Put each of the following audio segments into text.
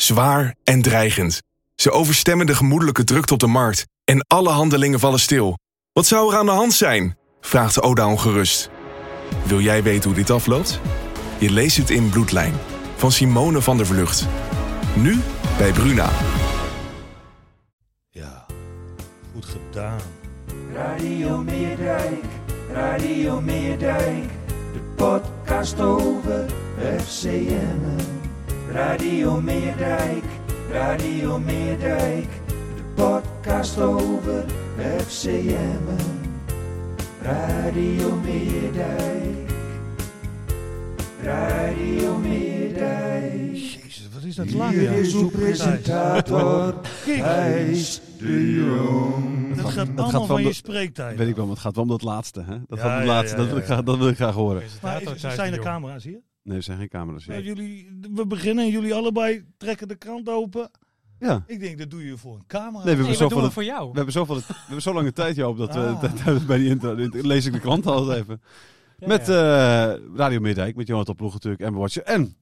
Zwaar en dreigend. Ze overstemmen de gemoedelijke drukte op de markt. En alle handelingen vallen stil. Wat zou er aan de hand zijn? Vraagt Oda ongerust. Wil jij weten hoe dit afloopt? Je leest het in Bloedlijn. Van Simone van der Vlucht. Nu bij Bruna. Ja, goed gedaan. Radio Meerdijk, Radio Meerdijk, de podcast over FCM. Radio Meerdijk, Radio Meerdijk, de podcast over FCM. Radio Meerdijk, Radio Meerdijk. Jezus, wat is dat lang? Hier is uw presentator, Thijs de Jong. dat gaat het allemaal gaat van van je de- spreektijd. Weet ik wel, maar het gaat wel om dat laatste. Hè? Dat, Ja, gaat om het ja, laatste. ja, dat, wil ik graag, dat wil ik graag horen. Maar is, zijn er camera's hier? Nee, er zijn geen camera's Ja, hier. jullie, we beginnen en jullie allebei trekken de krant open. Ja. Ik denk, dat doe je voor een camera. Nee, we hebben, Nee, doen het voor jou. we hebben zoveel, we hebben zo lange tijd, Joop, dat Ah. we tijdens bij die intro, lees ik de krant altijd even. Ja, met ja. eh, Radio Middijk, met Johan Ploeg natuurlijk, en Watcher. En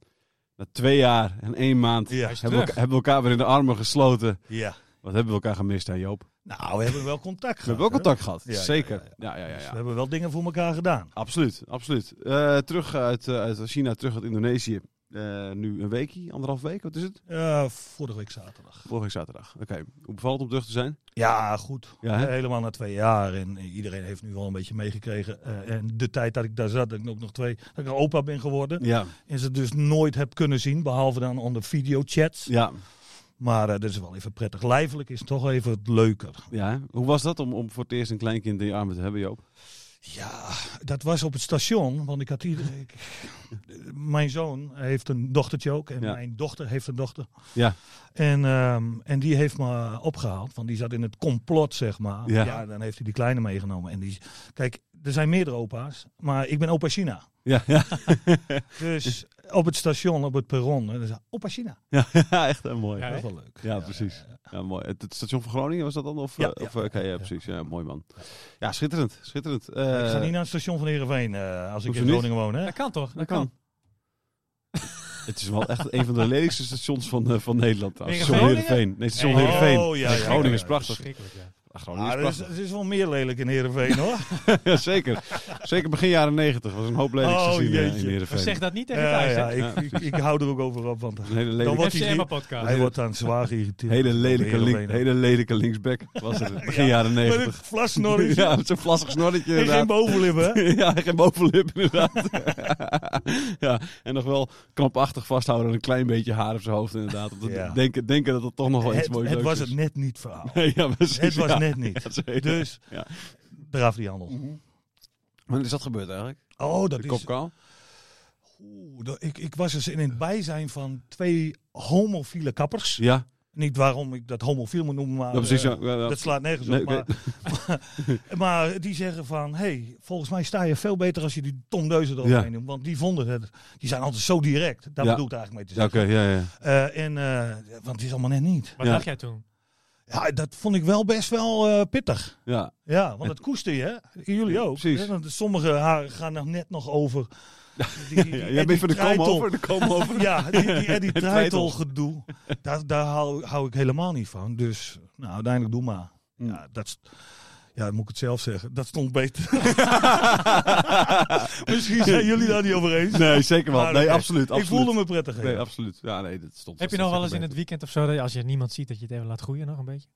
na twee jaar en één maand Ja. hebben, we, hebben we elkaar weer in de armen gesloten. ja. Wat hebben we elkaar gemist, hè Joop? Nou, we hebben wel contact We gehad. hebben wel contact gehad, Ja, zeker. ja, Ja, ja, ja. Dus we hebben wel dingen voor elkaar gedaan. Absoluut, absoluut. Eh, terug uit, eh, uit China, terug uit Indonesië. Eh, nu een weekje, anderhalf week, wat is het? Ja, vorige week zaterdag. Vorige week zaterdag. Oké, hoe bevalt het om terug te zijn? Ja, goed. Ja? Helemaal na twee jaar. En iedereen heeft nu wel een beetje meegekregen. en de tijd dat ik daar zat, dat ik ook nog twee, dat ik een opa ben geworden. Ja, En ze dus nooit heb kunnen zien, behalve dan onder videochats. ja, Maar eh, dat is wel even prettig. Lijfelijk is toch even het leuker. ja. Hoe was dat om, om voor het eerst een kleinkind in je armen te hebben, Joop? Ja, dat was op het station. Want ik had ik- mijn zoon heeft een dochtertje ook. En Ja. mijn dochter heeft een dochter. Ja. En, ehm, en die heeft me opgehaald. Want die zat in het complot, zeg maar. Ja. Ja. dan heeft hij die kleine meegenomen. En die. Kijk, er zijn meerdere opa's. Maar ik ben opa China. Ja, ja. Dus op het station, op het perron. En dan zei opa China. ja, echt heel mooi. Ja, Ja, Dat is wel leuk. precies. Ja, mooi. Het, het station van Groningen was dat dan? Of, Ja, eh, of, ja. eh, oké, ja, precies. Ja, mooi man. Ja, schitterend. Schitterend. ik ga Eh, niet naar het station van Heerenveen eh als ik in? Groningen woon. Hè? Dat kan toch? Dat kan. Het is wel echt een van de lelijkste stations van, eh, van Nederland. Station Heerenveen? Nee, station. Heerenveen. Oh, ja, ja, Groningen ja, is ja. prachtig. Groningen Ah, is het, is, het is wel meer lelijk in Heerenveen hoor. Ja, zeker. Zeker begin jaren negentig. was een hoop lelijks te Oh, zien eh, jeetje. in Heerenveen. Zeg dat niet tegen Ja, ja, ik, ik, ik hou er ook over op, want Een hele Dan wordt hij podcast. hij wordt dan zwaar geïrriteerd. hele lelijke, link, hele lelijke linksback was het. Begin Ja, jaren Met negentig. een vlasnorretje Ja, met zo'n vlassig snorretje en geen bovenlip hè. ja, geen bovenlip inderdaad. ja, en nog wel krampachtig vasthouden aan een klein beetje haar op zijn hoofd inderdaad. Om te Ja. denken, denken dat het toch nog wel iets Het, moois het leuks was is. het net niet verhaal. Nee, ja, precies, Het was ja. Net niet. Ja. Dus Ja. eraf die handel. Wanneer is dat gebeurd eigenlijk? Oh, dat De is... kopkaal? Oeh, dat- ik, ik was dus in het bijzijn van twee homofiele kappers. Ja, Niet waarom ik dat homofiel moet noemen, maar ja precies. eh, Ja, dat slaat nergens Nee, op. Maar, maar die zeggen van, hey, volgens mij sta je veel beter als je die Tom Deuzen eroverheen Ja. doet. Want die vonden het, die zijn altijd zo direct. Daar Ja. bedoel ik het eigenlijk mee te Ja, zeggen. oké, ja, ja. Eh, en, eh, want het is allemaal net niet. Wat Ja. dacht jij toen? Ja, dat vond ik wel best wel eh, pittig. ja. Ja, want dat koester je? Jullie ook. precies. Want sommige haren gaan nog net nog over. Die, die, ja jij bent van de Eddie kom Treitel. over, de over. Ja, die, die Eddie Treitel gedoe. Daar, daar hou, hou ik helemaal niet van. Dus nou, uiteindelijk doe maar. Hm. Ja, dat, is- ja, dan moet ik het zelf zeggen. Dat stond beter. Misschien zijn jullie daar niet over eens. Nee, zeker wel. Maar Nee, oké. absoluut, Ik absoluut. voelde me prettig. Nee, absoluut. Ja, nee, dat stond Heb je nog wel eens in het weekend of zo, dat als je niemand ziet, dat je het even laat groeien nog een beetje?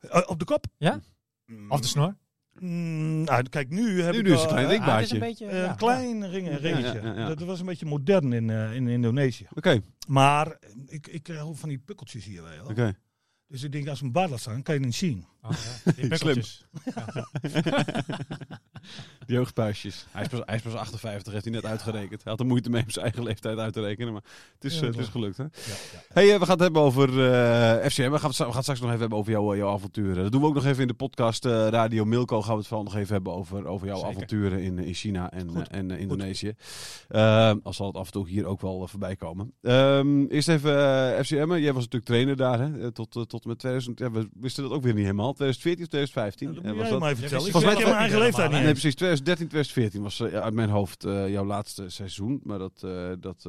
Eh, op de kop? Ja? Mm, Of de snor? mm, nou, kijk, nu heb Nu- ik nu is een klein eh. Ah, is een baardje. beetje... Een ja. klein ring, Ja, ringetje. ja, ja. Dat was een beetje modern in, eh, in Indonesië. Oké, Maar ik, ik krijg ook van die pukkeltjes hier wel. oké. Dus ik denk, als mijn baard laat staan, kan je het niet zien. Oh, ja. Die Slim. pikkeltjes. Jeugdpuisjes. Hij is, pas, hij is pas 58, heeft hij net uitgerekend. Hij had er moeite mee om zijn eigen leeftijd uit te rekenen, maar het is, Ja, eh, het is gelukt. Hè? Ja, ja. Hey, eh, we gaan het hebben over eh, FCM. We gaan, het, we gaan het straks nog even hebben over jouw, jouw avonturen. Dat doen we ook nog even in de podcast eh, Radio Milko. Gaan we het vooral nog even hebben over, over jouw Zeker. avonturen in, in China en, Goed. en Indonesië. Eh, al zal het af en toe hier ook wel voorbij komen. Ehm, eerst even FCM. Jij was natuurlijk trainer daar hè? tot, tot met 2000. Ja, we wisten dat ook weer niet helemaal. 2014 of 2015? Ja, dat was dat? maar even vertellen. Ik Volgens mij- mijn eigen leeftijd niet Nee, precies. 2013, 2014 was eh, uit mijn hoofd eh, jouw laatste seizoen. Maar dat, eh, dat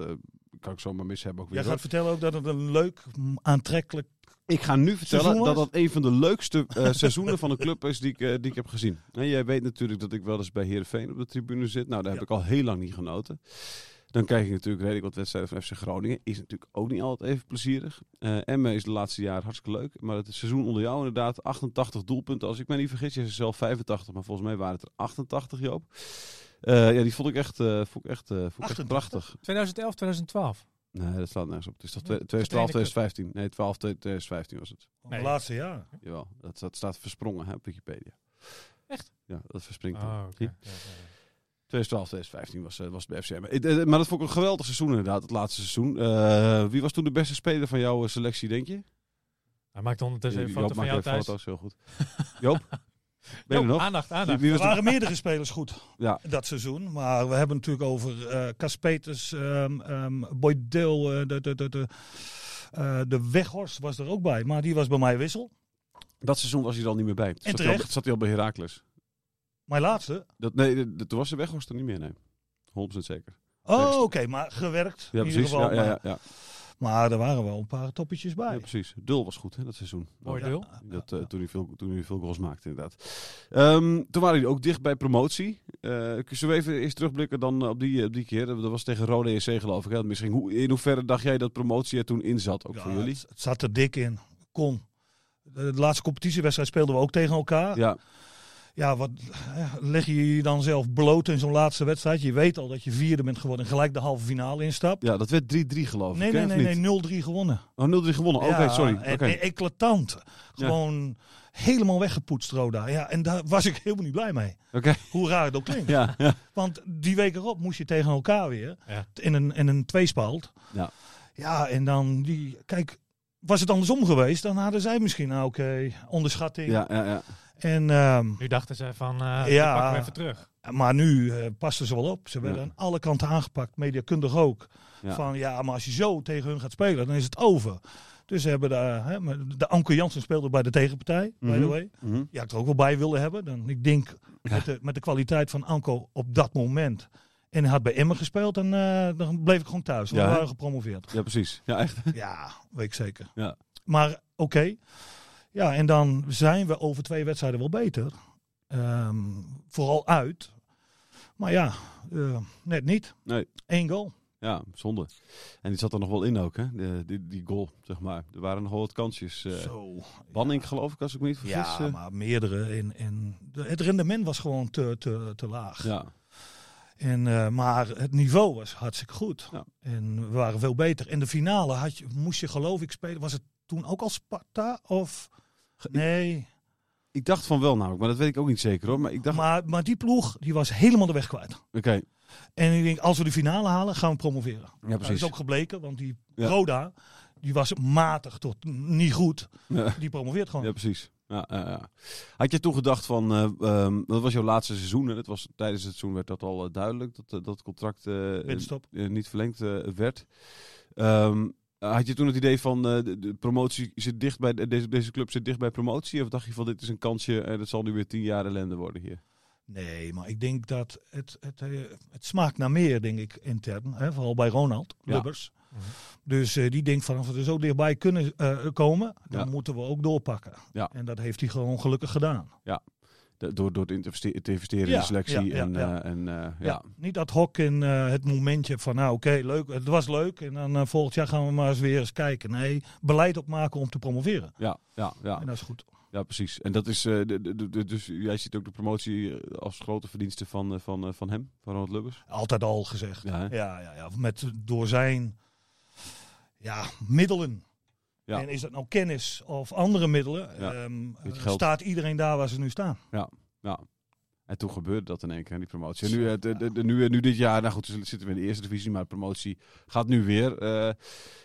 kan ik zomaar mis hebben ook weer. Jij gaat vertellen ook dat het een leuk, aantrekkelijk... Ik ga nu vertellen dat dat een van de leukste seizoenen van een club is die ik, die ik heb gezien. En jij weet natuurlijk dat ik wel eens bij Heerenveen op de tribune zit. Nou, daar heb Ja. ik al heel lang niet genoten. Dan kijk ik natuurlijk redelijk wat wedstrijden van FC Groningen. Is natuurlijk ook niet altijd even plezierig. Eh Emmen is de laatste jaren hartstikke leuk. Maar het seizoen onder jou inderdaad 88 doelpunten. Als ik me niet vergis, je is zelf 85. Maar volgens mij waren het er 88, Joop. Eh, ja, die vond ik echt, eh, vond ik echt, eh, vond ik echt 88? prachtig. 2011, 2012. Nee, dat slaat nergens op. Het is toch Nee, 2012, Trainer 2015? Nee, 12, 2015 was het. Nee. laatste jaar. Jawel, dat, dat staat versprongen hè, op Wikipedia. Echt? Ja, dat verspringt. dan. Oh, oké. Zie? Ja, ja, ja. 2012, 2015 was, eh, was het bij FCM. Eh, Maar dat vond ik een geweldig seizoen inderdaad, het laatste seizoen. Eh, wie was toen de beste speler van jouw selectie, denk je? Hij maakt ondertussen een Joop foto van maakt jou even thuis. foto's, heel goed. Joop? Ben je Joop, nog? Aandacht, aandacht. wie Er waren meerdere spelers goed Ja, dat seizoen. Maar we hebben natuurlijk over eh Cas Peters, ehm um, Boyd Deel, eh, de, de, de, de, eh, de Weghorst was er ook bij. Maar die was bij mij wissel. dat seizoen was hij er al niet meer bij. Toen zat, hij al, zat hij al bij Heracles. Mijn laatste. Dat, nee, de- de- toen was de Weghorst er niet meer, nee. 100% zeker. Oh, oké. maar gewerkt. Ja, in ieder geval. Ja, ja, maar, ja, ja. maar er waren wel een paar toppetjes bij. Ja, precies. Dul was goed, hè, dat seizoen. Mooi Ja. deel. Dat, eh, toen, hij veel, toen hij veel goals maakte, inderdaad. Ehm, toen waren jullie ook dicht bij promotie. Eh zullen we even eerst terugblikken dan op die, op die keer? Dat was tegen Rode EC geloof ik. Hè? Misschien, hoe, in hoeverre dacht jij dat promotie er toen in zat, ook Ja, voor jullie? Het, het zat er dik in. Kon. De, de laatste competitiewedstrijd speelden we ook tegen elkaar. Ja, Ja, wat leg je je dan zelf bloot in zo'n laatste wedstrijd? Je weet al dat je vierde bent geworden en gelijk de halve finale instapt. ja, dat werd 3-3 geloof ik. nee, nee, nee, 0-3 gewonnen. Oh, 0-3 gewonnen. Oké, Ja, sorry. En eclatant. Gewoon helemaal weggepoetst, Roda. Ja, en daar was ik helemaal niet blij mee. Oké. Hoe raar het ook klinkt. Ja, ja. Want die week erop moest je tegen elkaar weer. Ja. In een, in een tweespalt. Ja. Ja, en dan die... Kijk, was het andersom geweest, dan hadden zij misschien, nou oké, onderschatting. ja, ja, ja. En, ehm, Nu dachten ze van, eh Ja. pakken we even terug. maar nu eh, pasten ze wel op. Ze werden Ja. aan alle kanten aangepakt, mediakundig ook. Ja. Van ja, maar als je zo tegen hun gaat spelen, dan is het over. Dus ze hebben daar, hè, de Anke Jansen speelde bij de tegenpartij, by Mhm. the way. Mhm. Ja, ik er ook wel bij willen hebben. Dan, ik denk met, de, met de kwaliteit van Anko op dat moment. En hij had bij Emmen gespeeld en eh, dan bleef ik gewoon thuis. Ja, we waren gepromoveerd. ja, precies. Ja, echt. Ja, weet ik zeker. Ja. Maar oké. Ja, en dan zijn we over twee wedstrijden wel beter. Ehm, vooral uit. Maar ja, eh, net niet. Nee. Eén goal. Ja, zonde. En die zat er nog wel in ook, hè? De, die, die goal, zeg maar. Er waren nog wel wat kansjes. eh Zo. Banning, geloof ik, als ik me niet vergis. Ja, eh. maar meerdere. En, en de- het rendement was gewoon te, te, te laag. ja. En, maar het niveau was hartstikke goed. Ja. En we waren veel beter. En de finale had je, moest je geloof ik spelen. Was het toen ook al Sparta? Of... Nee. Ik dacht van wel namelijk, maar dat weet ik ook niet zeker hoor. Maar ik dacht, Maar, maar die ploeg die was helemaal de weg kwijt. oké, En ik denk, als we de finale halen, gaan we promoveren. ja Nou, dat precies. is ook gebleken, want die Ja. Roda, die was matig tot niet goed. Ja, Die promoveert gewoon. ja, precies. Ja, ja, ja. Had je toen gedacht van, eh, ehm, dat was jouw laatste seizoen, hè? Dat was, tijdens het seizoen werd dat al eh, duidelijk, dat, eh, dat contract niet verlengd werd. Ehm, had je toen het idee van, eh, de, de promotie zit dicht bij, deze, deze club zit dicht bij promotie? Of dacht je van, dit is een kansje en het zal nu weer tien jaar ellende worden hier? Nee, maar ik denk dat het, het, eh, het smaakt naar meer, denk ik, intern. Hè? Vooral bij Ronald Ja. Lubbers. Mhm. Dus eh, die denkt van, als we er zo dichtbij kunnen eh, komen, dan Ja. moeten we ook doorpakken. Ja. En dat heeft hij gewoon gelukkig gedaan. De- door, door te investe- te investeren in Ja, de selectie ja, ja, en, eh, en eh, ja. Niet ad hoc in eh, het momentje van, nou oké, leuk, het was leuk. En dan volgend jaar gaan we maar eens weer eens kijken. Nee, beleid opmaken om te promoveren. Ja, ja, ja. En dat is goed. Ja, precies. En dat is, de, de, de- dus jij ziet ook de promotie als grote verdienste van, van, van hem, van Ronald Lubbers. Altijd al gezegd. Ja, ja, ja. Met, door zijn ja, middelen. Ja. En is dat nou kennis of andere middelen, Ja, ehm, eh, staat iedereen daar waar ze nu staan. Ja. En toen gebeurde dat in één keer, die promotie. En nu, eh, de, de, de- nu, nu dit jaar, nou goed, zitten we in de eerste divisie, maar de promotie gaat nu weer eh,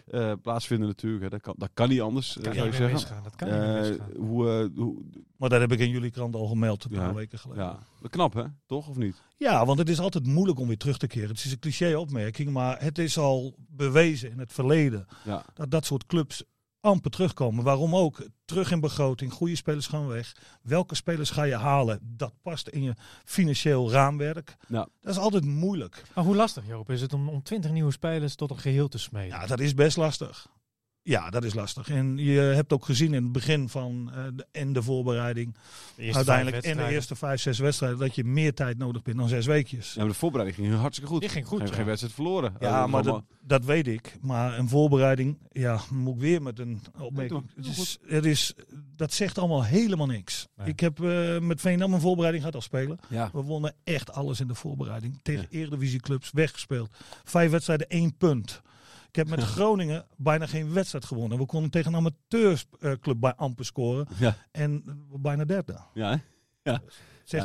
eh, plaatsvinden natuurlijk. Hè. Dat, kan, dat kan niet anders, eh, Kan zou je zeggen. misgaan. Dat kan niet Eh, hoe, eh, hoe, Maar dat heb ik in jullie krant al gemeld een Ja. paar weken geleden. ja, knap hè, toch of niet? Ja, want het is altijd moeilijk om weer terug te keren. Het is een cliché opmerking, maar het is al bewezen in het verleden Ja, dat dat soort clubs amper terugkomen. Waarom ook? Terug in begroting, goede spelers gaan weg. Welke spelers ga je halen? Dat past in je financieel raamwerk. Ja. Dat is altijd moeilijk. Maar hoe lastig, Joop, is het om, om 20 nieuwe spelers tot een geheel te smeden? Ja, dat is best lastig. Ja, dat is lastig. En je hebt ook gezien in het begin van eh, de, en de voorbereiding, De uiteindelijk in de eerste vijf, zes wedstrijden, dat je meer tijd nodig bent dan zes weekjes. ja maar de voorbereiding ging hartstikke goed. Die ging goed, Geen, ja. geen wedstrijd verloren. Ja, Eh, maar dat, dat weet ik. Maar een voorbereiding, ja, moet ik weer met een opmerking. Het is, het is, dat zegt allemaal helemaal niks. Nee. Ik heb eh, met Veendam een voorbereiding gehad als speler. ja. We wonnen echt alles in de voorbereiding. Tegen eredivisieclubs weggespeeld. Vijf wedstrijden, één punt. Ik heb met Groningen bijna geen wedstrijd gewonnen. We konden tegen een amateursclub bij amper scoren. Ja, En we bijna derde. ja, hè? ja.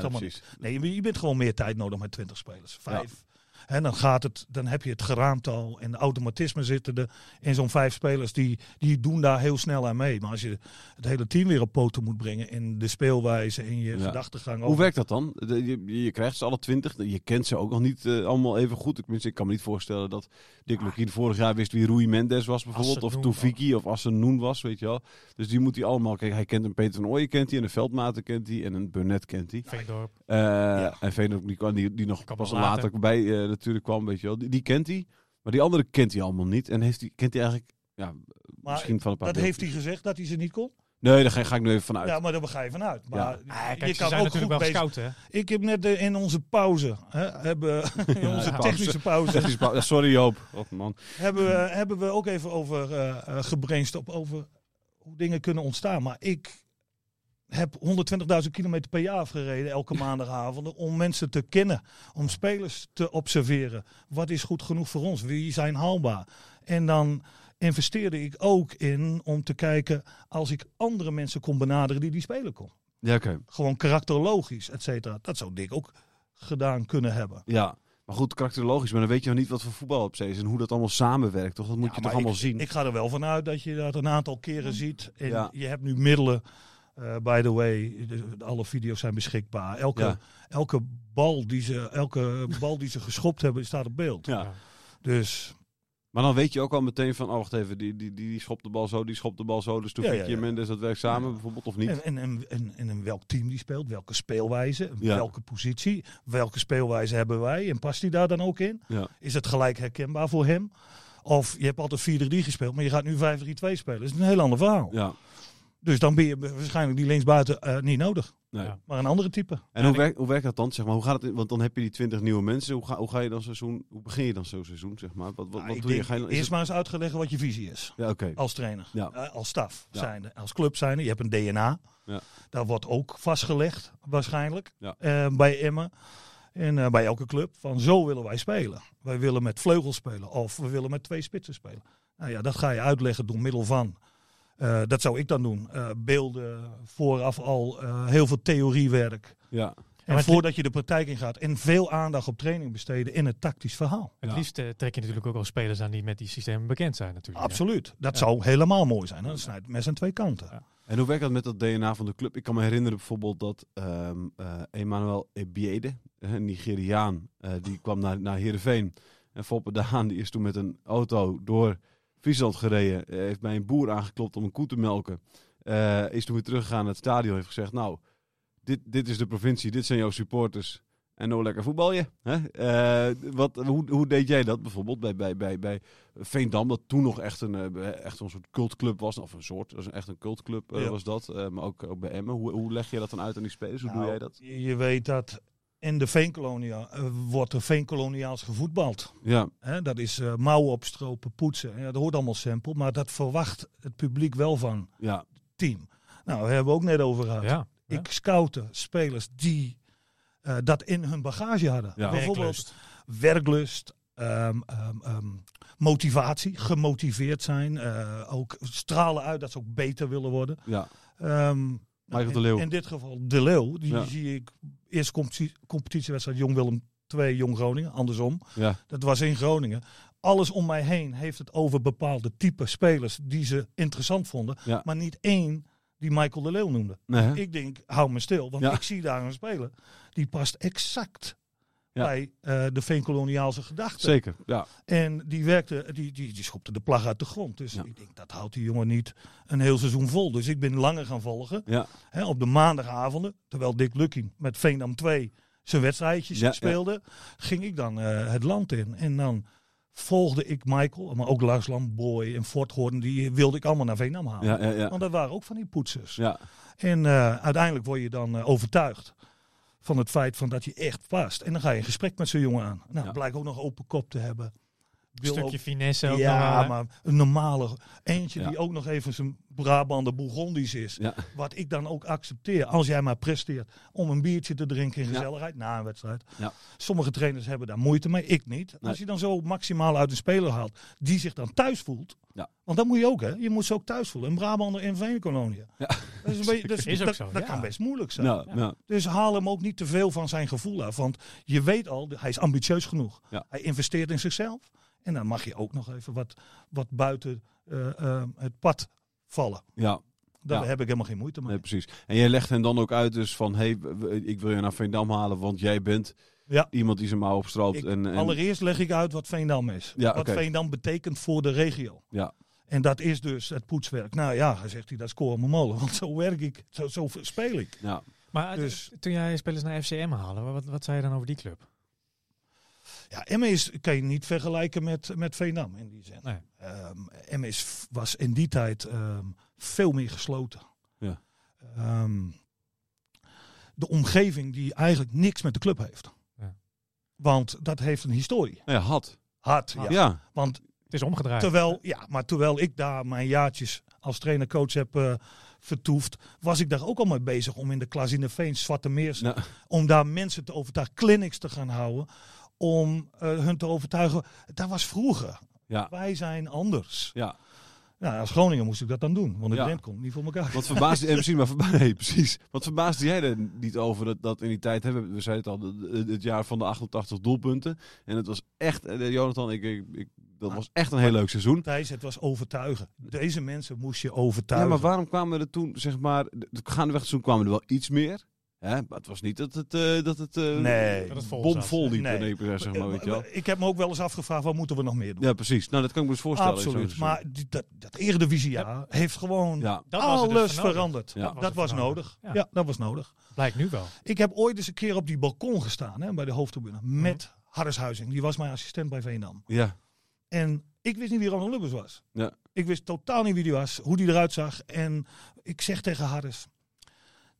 Allemaal precies. Nee, je- je bent gewoon meer tijd nodig met 20 spelers. Vijf. En dan gaat het, dan heb je het geraamtal en de automatisme zitten er in zo'n vijf spelers die, die doen daar heel snel aan mee. Maar als je het hele team weer op poten moet brengen in de speelwijze, in je Ja. gedachtegang. Hoe over- werkt dat dan? De- je, je krijgt ze alle twintig. Je kent ze ook nog niet eh, allemaal even goed. Ik, tenminste, ik kan me niet voorstellen dat Dick Lukien vorig jaar wist wie Rui Mendes was bijvoorbeeld. Of. Toefiki of Assenoen was, weet je wel. Dus die moet hij allemaal... Kijk, hij kent een Peter van Ooyen kent hij. En een Veldmaten kent hij. En een Burnett kent hij. Veendorp. Eh, En Veenok, die, kwam- die, die nog pas later. later bij eh, natuurlijk kwam, weet je wel. Die, die kent hij. Maar die andere kent hij allemaal niet. En heeft hij, kent hij eigenlijk... Ja, Maar misschien van een paar dat heeft hij gezegd dat hij ze niet kon. Nee, daar ga, ga ik nu even vanuit. Ja, maar daar ga je vanuit. Maar Ja. Ah, kijk, je ze kan zijn ook natuurlijk goed wel hè? Ik heb net eh, in onze pauze, hè, hebben, in Ja, onze pauze. technische pauze, Sorry Joop. Oh, man. hebben we, hebben we ook even over eh eh, gebrainstormd over hoe dingen kunnen ontstaan. Maar ik heb 120.000 kilometer per jaar afgereden elke maandagavond om mensen te kennen, om spelers te observeren. Wat is goed genoeg voor ons? Wie zijn haalbaar? En dan investeerde ik ook in om te kijken als ik andere mensen kon benaderen die die spelen kon. Ja, oké. Gewoon karakterologisch, et cetera. Dat zou Dick ook gedaan kunnen hebben. Ja, maar goed, karakterologisch. Maar dan weet je nog niet wat voor voetbal op zee is en hoe dat allemaal samenwerkt. Toch? Dat moet Ja, je toch allemaal ik, zien. Ik ga er wel vanuit dat je dat een aantal keren ziet. En Ja. je hebt nu middelen. Eh, by the way, de- alle video's zijn beschikbaar. Elke, Ja. elke, bal die ze, elke bal die ze geschopt hebben, staat op beeld. ja. Dus Maar dan weet je ook al meteen van, oh wacht even, die, die, die, die schopt de bal zo, die schopt de bal zo. Dus toen Ja, ja, ja. Mendes, dat werkt samen bijvoorbeeld of niet. en, en, en, en, welk team die speelt, welke speelwijze, welke positie, welke speelwijze hebben wij en past die daar dan ook in? Is het gelijk herkenbaar voor hem? Of je hebt altijd 4-3 gespeeld, maar je gaat nu 5-3-2 spelen. Dat is een heel ander verhaal. Ja. Dus dan ben je waarschijnlijk die linksbuiten eh, niet nodig. Nee. Ja. Maar een andere type. En hoe, werkt, hoe werkt dat dan? Zeg maar? hoe gaat het, in- want dan heb je die 20 nieuwe mensen. Hoe ga, hoe ga je dan seizoen, hoe begin je dan zo'n seizoen? Zeg maar? Wat, wat, Nou, wat doe je? Ga je eerst het- maar eens uitgelegd wat je visie is. Ja, oké. Als trainer, Ja. Eh, als staf Ja. zijnde, als club zijnde. Je hebt een DNA. Ja. Dat wordt ook vastgelegd waarschijnlijk Ja. eh, bij Emmen. En eh, bij elke club. Van zo willen wij spelen. Wij willen met vleugels spelen. Of we willen met twee spitsen spelen. Nou ja, dat ga je uitleggen door middel van. Eh, dat zou ik dan doen. eh, beelden vooraf al. eh, heel veel theoriewerk. Ja. En voordat je de praktijk in gaat. En veel aandacht op training besteden in het tactisch verhaal. Het Ja. liefst trek je natuurlijk ook al spelers aan die met die systemen bekend zijn natuurlijk. hè? Absoluut. Dat Ja. zou helemaal mooi zijn. hè. Dat snijdt het mes aan twee kanten. Ja. En hoe werkt dat met dat DNA van de club? Ik kan me herinneren bijvoorbeeld dat ehm eh Emmanuel Ebiede, een Nigeriaan, eh, die kwam naar, naar Heerenveen. En Foppe de Haan die is toen met een auto door Friesland gereden. eh, heeft bij een boer aangeklopt om een koe te melken. Eh, is toen weer teruggegaan naar het stadion. Heeft gezegd, nou, dit, dit is de provincie, dit zijn jouw supporters. En nou lekker voetbal je. Hè? Eh, wat, hoe, hoe deed jij dat bijvoorbeeld bij, bij, bij, bij Veendam? Dat toen nog echt een, echt een soort cultclub was. Of een soort, echt een cultclub Ja. was dat. Maar ook, ook bij Emmen. Hoe, hoe leg je dat dan uit aan die spelers? Hoe doe Nou, jij dat? Je, je weet dat in de veenkolonia eh, wordt er veenkoloniaals gevoetbald. Ja, Hè, dat is eh, mouwen opstropen, poetsen. Ja, dat hoort allemaal simpel, maar dat verwacht het publiek wel van ja, het team. Nou, daar hebben we ook net over gehad. Ja. ja. Ik scouten spelers die eh, dat in hun bagage hadden. Ja. Bijvoorbeeld Werklust. werklust, ehm, ehm, ehm, motivatie, gemotiveerd zijn. eh, ook stralen uit dat ze ook beter willen worden. ja. Ehm, Michael in, de Leeuw. In dit geval De Leeuw. Die Ja. zie ik eerst competitie, competitiewedstrijd Jong Willem 2, Jong Groningen. Andersom. Ja, Dat was in Groningen. Alles om mij heen heeft het over bepaalde type spelers die ze interessant vonden. Ja. Maar niet één die Michael de Leeuw noemde. nee? Ik denk, hou me stil. Want Ja. ik zie daar een speler. Die past exact Ja. bij eh, de veenkoloniaalse gedachten. Zeker, ja. En die werkte, die, die, die schopte de plag uit de grond. Dus Ja. ik denk, dat houdt die jongen niet een heel seizoen vol. Dus ik ben langer gaan volgen. Ja, Hè, op de maandagavonden, terwijl Dick Lukking met Veendam 2 zijn wedstrijdjes Ja, speelde, ging ik dan eh, het land in. En dan volgde ik Michael, maar ook Larslam, Boy en Forthoorn, die wilde ik allemaal naar Veendam halen. ja, ja. ja. Want dat waren ook van die poetsers. ja. En eh, uiteindelijk word je dan overtuigd van het feit van dat je echt past. En dan ga je een gesprek met zo'n jongen aan. Nou, blijkt ook nog open kop te hebben. Een stukje ook- finesse ook ja, maar een normale eentje Ja. die ook nog even zijn Brabander Bourgondisch is. Ja. Wat ik dan ook accepteer. Als jij maar presteert om een biertje te drinken in Ja. gezelligheid na een wedstrijd. Ja. Sommige trainers hebben daar moeite mee. Ik niet. Nee. Als je dan zo maximaal uit een speler haalt die zich dan thuis voelt. Ja. Want dat moet je ook hè. Je moet ze ook thuis voelen. Een Brabander in Veenkolonie. Ja. Dat, is een beetje, dat, is- Is ook dat, zo, dat ja. kan best moeilijk zijn. Ja, ja. Dus haal hem ook niet te veel van zijn gevoel af. Want je weet al, hij is ambitieus genoeg. Ja. Hij investeert in zichzelf. En dan mag je ook nog even wat, wat buiten eh, eh, het pad vallen. ja. Daar Ja. heb ik helemaal geen moeite mee. Nee, precies. En jij legt hen dan ook uit dus van, hey, w- w- ik wil je naar Veendam halen, want jij bent Ja. iemand die zijn mouw opstroopt. Ik- en, en, Allereerst leg ik uit wat Veendam is. Ja, wat oké. Veendam betekent voor de regio. Ja. En dat is dus het poetswerk. Nou ja, hij zegt hij, dat scoren mijn molen. Want zo werk ik, zo, zo speel ik. ja. Maar Dus- toen jij spelers naar FCM halen, wat, wat zei je dan over die club? Ja, Emmen is, kan je niet vergelijken met, met Veendam in die zin. Nee. Ehm is, was in die tijd ehm, veel meer gesloten. Ja. Ehm, de omgeving die eigenlijk niks met de club heeft. Ja. Want dat heeft een historie. Nee, had. Hard, ja. Ja. Want Het is omgedraaid. terwijl, ja, maar terwijl ik daar mijn jaartjes als trainer-coach heb eh, vertoefd, was ik daar ook al mee bezig om in de klas in de Veen, Zwarte Meers, Nou, om daar mensen te overtuigen, clinics te gaan houden, om eh, hun te overtuigen. Dat was vroeger. ja. Wij zijn anders. Ja. Nou, als Groningen moest ik dat dan doen, want de Ja. Komt niet voor elkaar. Wat verbaasde, eh, misschien maar verba nee, precies. Wat verbaasde jij er niet over dat, dat in die tijd hebben we zeiden het al, het jaar van de 88 doelpunten en het was echt, eh, Jonathan, ik, ik, ik- dat was echt een heel leuk seizoen. Thijs, het was overtuigen. Deze mensen moest je Ja, overtuigen. maar waarom kwamen er toen, zeg maar, de- de gaandeweg toen kwamen er wel iets meer. Hè? Maar het was niet dat het, eh, dat het eh, Nee. Dat het vol bomvol liep Nee. zeg maar, weet je wel. Ik heb me ook wel eens afgevraagd, wat moeten we nog meer doen? Ja, precies. Nou, dat kan ik me dus voorstellen. Absoluut. Maar die, dat, dat Eredivisiejaar heeft gewoon Ja, Dat was dus alles nodig. veranderd. Ja. Dat was, voor nodig. Ja. Ja. dat was nodig. Blijkt nu wel. Ik heb ooit eens een keer op die balkon gestaan hè, bij de hoofdtribune met Harris Huizing. Die was mijn assistent bij Veendam. ja, En ik wist niet wie Ronald Lubbers was. Ja. Ik wist totaal niet wie die was, hoe die eruit zag. En ik zeg tegen Harris,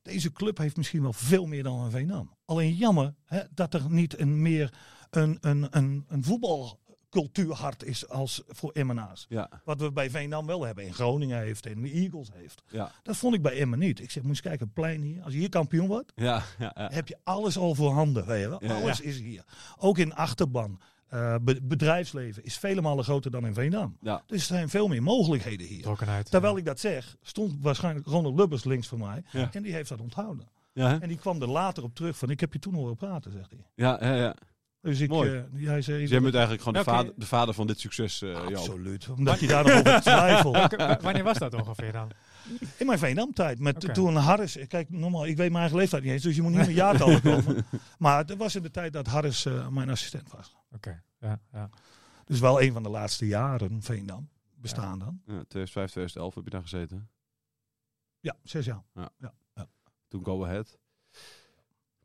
deze club heeft misschien wel veel meer dan een Veendam. Alleen jammer hè, dat er niet een meer een, een, een, een voetbalcultuurhart is als voor Emmenaars. ja, Wat we bij Veendam wel hebben. In Groningen heeft en de Eagles heeft. ja, Dat vond ik bij Emmen niet. Ik zeg, moet eens kijken, het plein hier. Als je hier kampioen wordt, ja, ja, ja. heb je alles al voorhanden. Weet je wel? Alles is hier. Ook in achterban. Eh, be- bedrijfsleven is vele malen groter dan in Veendam. Ja. Dus er zijn veel meer mogelijkheden hier. Trokkenheid. Terwijl ik dat zeg, stond waarschijnlijk Ronald Lubbers links van mij. Ja. En die heeft dat onthouden. En die kwam er later op terug van, ik heb je toen horen praten, zegt hij. ja, ja, ja. Dus ik, Mooi. eh, hij zei, Dus jij bent eigenlijk gewoon de, vader, de vader van dit succes, eh Joop. Absoluut. Omdat je daar nog over twijfelt. Welke- wa- wanneer was dat ongeveer dan? In mijn Veendam-tijd. Met toen Harris. Kijk, normaal, ik weet mijn eigen leeftijd niet eens, dus je moet niet met jaartallen komen. Maar het was in de tijd dat Harris eh, mijn assistent was. Oké, ja, ja. Dus wel een van de laatste jaren Veendam bestaan dan. Ja, 2005, 2011 heb je daar gezeten. Ja, zes jaar. Toen Go Ahead.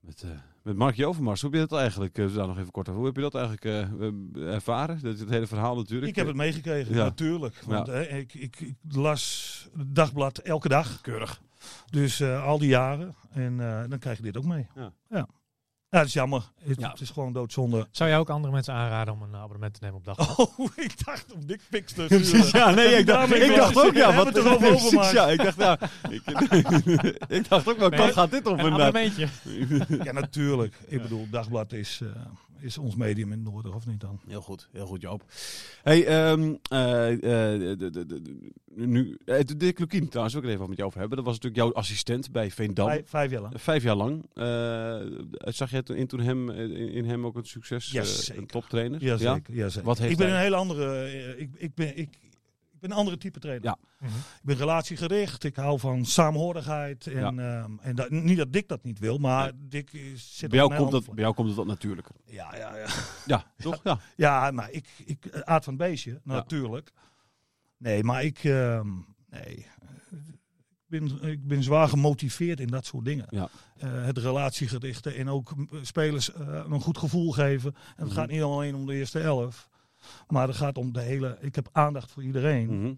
Met, eh met Mark Jovermars. Hoe heb je dat eigenlijk, eh, daar nog even kort over, hoe heb je dat eigenlijk eh, eh, ervaren? Dat, het hele verhaal natuurlijk. Ik heb het meegekregen, Ja. natuurlijk. Want Ja. ik, ik, ik las het dagblad elke dag. Keurig. Dus eh, al die jaren. En eh, dan krijg je dit ook mee. Ja. ja. Ja, dat is jammer. Het, Ja. het is gewoon doodzonde. Zou jij ook andere mensen aanraden om een abonnement te nemen op dag? Oh, ik dacht om dikpiks te Precies, sturen. ja, nee, ik dacht, ik dacht ook, ja, wat het erover precies, overmaakt. ja, ik dacht, ja, ik, ik dacht ook wel, Nee. kan gaat dit op Een abonnementje. Ja, natuurlijk. Ik bedoel, dagblad is, eh, is ons medium in het noorden, of niet dan? Heel goed, heel goed Joop. Hey, ehm eh, eh, de, de, de, de- nu, eh, Dirk Lukien trouwens, wil ik het even met jou over hebben. Dat was natuurlijk jouw assistent bij Veendam. Vijf, vijf jaar lang. Vijf jaar lang. Eh, zag je het in, toen hem, eh, in, hem ook een succes? Zeker. een toptrainer? Jazeker, ja? zeker. Wat heeft ik ben hij? een hele andere. ik, ik, ben, ik ben een andere type trainer. Ja. Mhm. Ik ben relatiegericht. Ik hou van saamhorigheid. En, ehm, en dat, niet dat Dick dat niet wil, maar Dick is- zit Bij jou, komt dat, bij jou komt het wat natuurlijker. Ja, ja, ja. Ja, toch? Ja. Ja, maar ik, ik eh, aard van het beestje, natuurlijk. Nee, maar ik, ehm, nee. Ik ben, ik ben zwaar gemotiveerd in dat soort dingen. Ja. Eh, het relatiegerichte en ook spelers eh, een goed gevoel geven. En het Mhm. gaat niet alleen om de eerste elf. Maar het gaat om de hele. Ik heb aandacht voor iedereen. Mhm.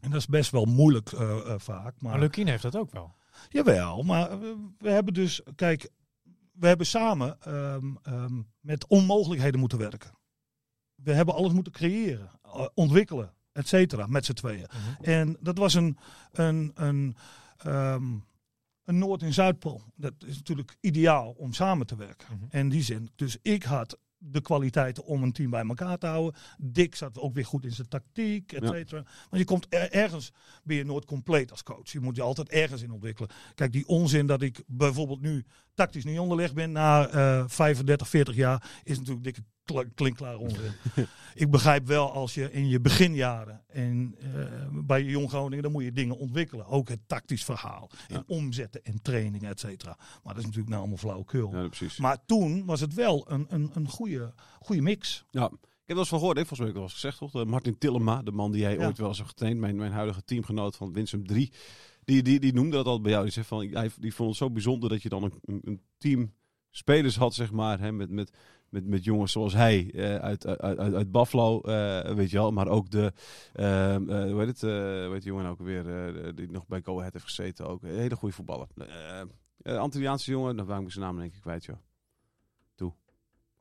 En dat is best wel moeilijk eh, eh, vaak. Maar, Maar Lukien heeft dat ook wel. Jawel, maar we, we hebben dus. Kijk, we hebben samen ehm, ehm, met onmogelijkheden moeten werken. We hebben alles moeten creëren, eh, ontwikkelen, et cetera, met z'n tweeën. Mhm. En dat was een, een, een, ehm, een Noord- en Zuidpool. Dat is natuurlijk ideaal om samen te werken. Mhm. In die zin. Dus ik had de kwaliteiten om een team bij elkaar te houden. Dick zat ook weer goed in zijn tactiek, et Ja. cetera. Want je komt er- ergens, ben je nooit compleet als coach. Je moet je altijd ergens in ontwikkelen. Kijk, die onzin dat ik bijvoorbeeld nu tactisch niet onderlegd ben na eh 35, 40 jaar, is natuurlijk dikke kl- klinkklare onzin. ik begrijp wel als je in je beginjaren en eh, bij je jong Groningen, dan moet je dingen ontwikkelen. Ook het tactisch verhaal. En omzetten en trainingen, et cetera. Maar dat is natuurlijk nou allemaal flauwekul. ja, precies. Maar toen was het wel een, een, een goede, goede mix. Ja, ik heb wel eens van gehoord, hè, volgens mij heb ik wel eens gezegd, toch? De Martin Tillema, de man die jij Ja. ooit wel eens hebt getraind, mijn, mijn huidige teamgenoot van Winsum 3, die, die, die noemde dat al bij jou. Die, zei van, hij, die vond het zo bijzonder dat je dan een, een, een team spelers had, zeg maar, hè, met, met, met, met jongens zoals hij eh, uit, uit, uit, uit Buffalo, eh, weet je wel, maar ook de, eh, eh, hoe heet het, hoe heet die jongen nou ook weer, die nog bij Go Ahead heeft gezeten ook, een hele goede voetballer. Antilliaanse jongen, dan waar ik zijn naam denk ik kwijt, joh.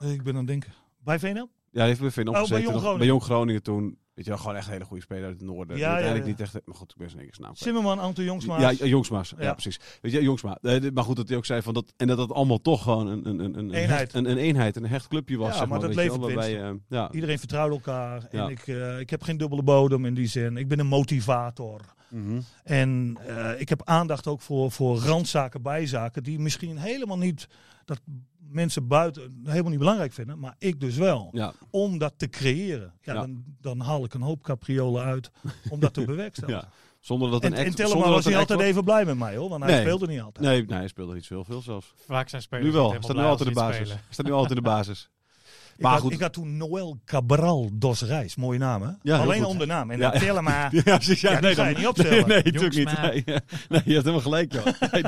Ik ben aan het denken. Bij VNL? Ja, heeft bij Veen Oh, bij opgezeten. Jong nog- Groningen. bij Jong Groningen toen. Weet je wel, gewoon echt een hele goede speler uit het noorden. Ja, uiteindelijk ja, ja. niet echt... Maar goed, ik ben zijn zijn naam. Zimmerman, Anton Jongsma. Ja, ja, Jongsma's. Ja. Precies. Weet je, Jongsma. Eh, maar goed, dat hij ook zei van dat... En dat dat allemaal toch gewoon een, een, een, een, Eenheid. hecht- een, een eenheid, een hecht clubje was, Ja, zeg maar dat levert waarbij, eh, ja. Iedereen vertrouwt elkaar. En ik, eh, ik heb geen dubbele bodem in die zin. Ik ben een motivator. Mhm. En eh, ik heb aandacht ook voor, voor randzaken, bijzaken, die misschien helemaal niet, dat mensen buiten helemaal niet belangrijk vinden, maar ik dus wel. Ja, Om dat te creëren. Ja, Ja. Dan, dan haal ik een hoop capriolen uit om dat te bewerkstelligen. ja. Zonder dat En, een en act- was dat niet altijd even blij met mij hoor, want hij Nee. speelde niet altijd. Nee, nee, hij speelde niet zo veel zelfs. Vaak zijn spelers Nu wel. staat nu altijd de basis. staat nu altijd in de basis. Ik, Maar had, goed. ik had toen Noël Cabral dos Reis, mooie naam hè? Ja, Alleen om de naam. En Ja. dan Tellema. Ja, precies. Ja, nee, ga je dan- niet opstellen. Nee, nee natuurlijk niet. Nee, nee, je hebt helemaal gelijk, joh. Nee,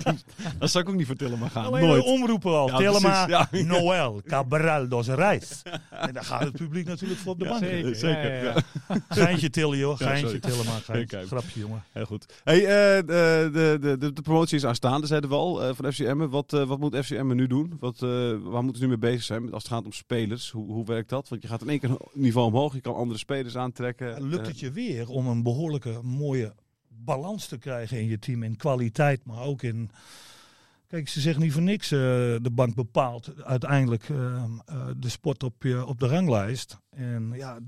dat zou ik ook niet vertellen, maar gaan. Alleen Nooit. omroepen al. Ja, ja. Noël, Cabral dos Reis. En dan gaat het publiek natuurlijk voor op de Ja, bank. Zeker, Zeker, ja, ja, ja. Geintje tillen joh, geintje tillen maar. Geintje. Grapje jongen. Heel goed. Hey, eh, de, de, de, de, de promotie is aanstaande, zeiden we al, eh, van FCM. Wat, eh, wat moet FCM nu doen? Wat, eh, waar moeten ze nu mee bezig zijn als het gaat om spelers? Hoe, hoe werkt dat? Want je gaat in één keer een niveau omhoog, je kan andere spelers aantrekken. Lukt Eh, het je weer om een behoorlijke mooie balans te krijgen in je team. In kwaliteit, maar ook in... Kijk, ze zeggen niet voor niks, eh, de bank bepaalt uiteindelijk eh, eh, de sport op, je, op de ranglijst. En ja,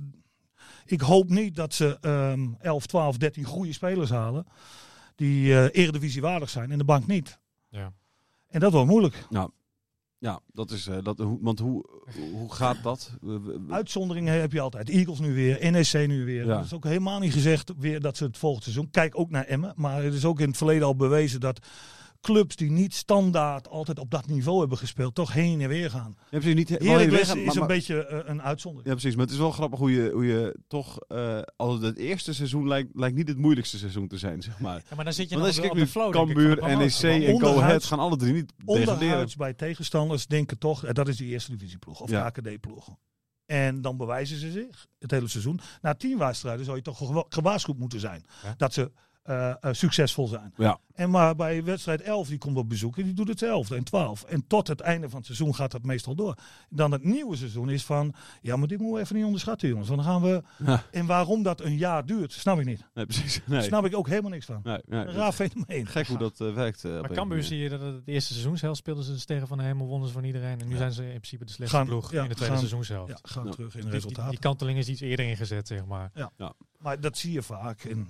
ik hoop niet dat ze ehm 11, 12, 13 goede spelers halen. Die eh eredivisie waardig zijn en de bank niet. Ja. En dat wordt moeilijk. Ja, dat is, eh, dat, want hoe, hoe gaat dat? Uitzonderingen heb je altijd. Eagles nu weer, NEC nu weer. Ja. Is ook helemaal niet gezegd weer dat ze het volgend seizoen. Kijk ook naar Emmen. Maar het is ook in het verleden al bewezen dat clubs die niet standaard altijd op dat niveau hebben gespeeld, toch heen en weer gaan. Ja, precies, niet, Heracles is maar- een beetje eh, een uitzondering. Ja, precies. Maar het is wel grappig hoe je, hoe je toch... eh al het eerste seizoen lijkt, lijkt niet het moeilijkste seizoen te zijn, zeg maar. Ja, maar dan zit je Want nog als je op, de- flow, Cambuur. NEC en Go Ahead gaan alle drie niet. Onderhuids bij tegenstanders denken toch, eh, dat is die eerste divisieploeg of Ja. de AKD-ploeg. En dan bewijzen ze zich het hele seizoen. Na tien wedstrijden zou je toch gewa- gewaarschuwd moeten zijn. Ja. Dat ze eh, eh, succesvol zijn. Ja. En maar bij wedstrijd 11, die komt op bezoek en die doet hetzelfde. En 12. En tot het einde van het seizoen gaat dat meestal door. Dan het nieuwe seizoen is van, ja, maar dit moeten we even niet onderschatten, jongens. Want dan gaan we. Ja. En waarom dat een jaar duurt, snap ik niet. Nee, precies. Nee. Snap ik ook helemaal niks van. Nee, nee. Een raar fenomeen. Gek hoe dat eh, werkt. Maar Cambuur zie je dat het, het eerste seizoenshelft speelden ze de sterren van de hemel, wonnen ze van iedereen. En nu zijn ze in principe de slechtste Gaan- ploeg ja, in de tweede gaan- seizoenshelft. Ja, gaan Ja. terug in de Die- die, kanteling is iets eerder ingezet, zeg maar. Maar dat zie je vaak. En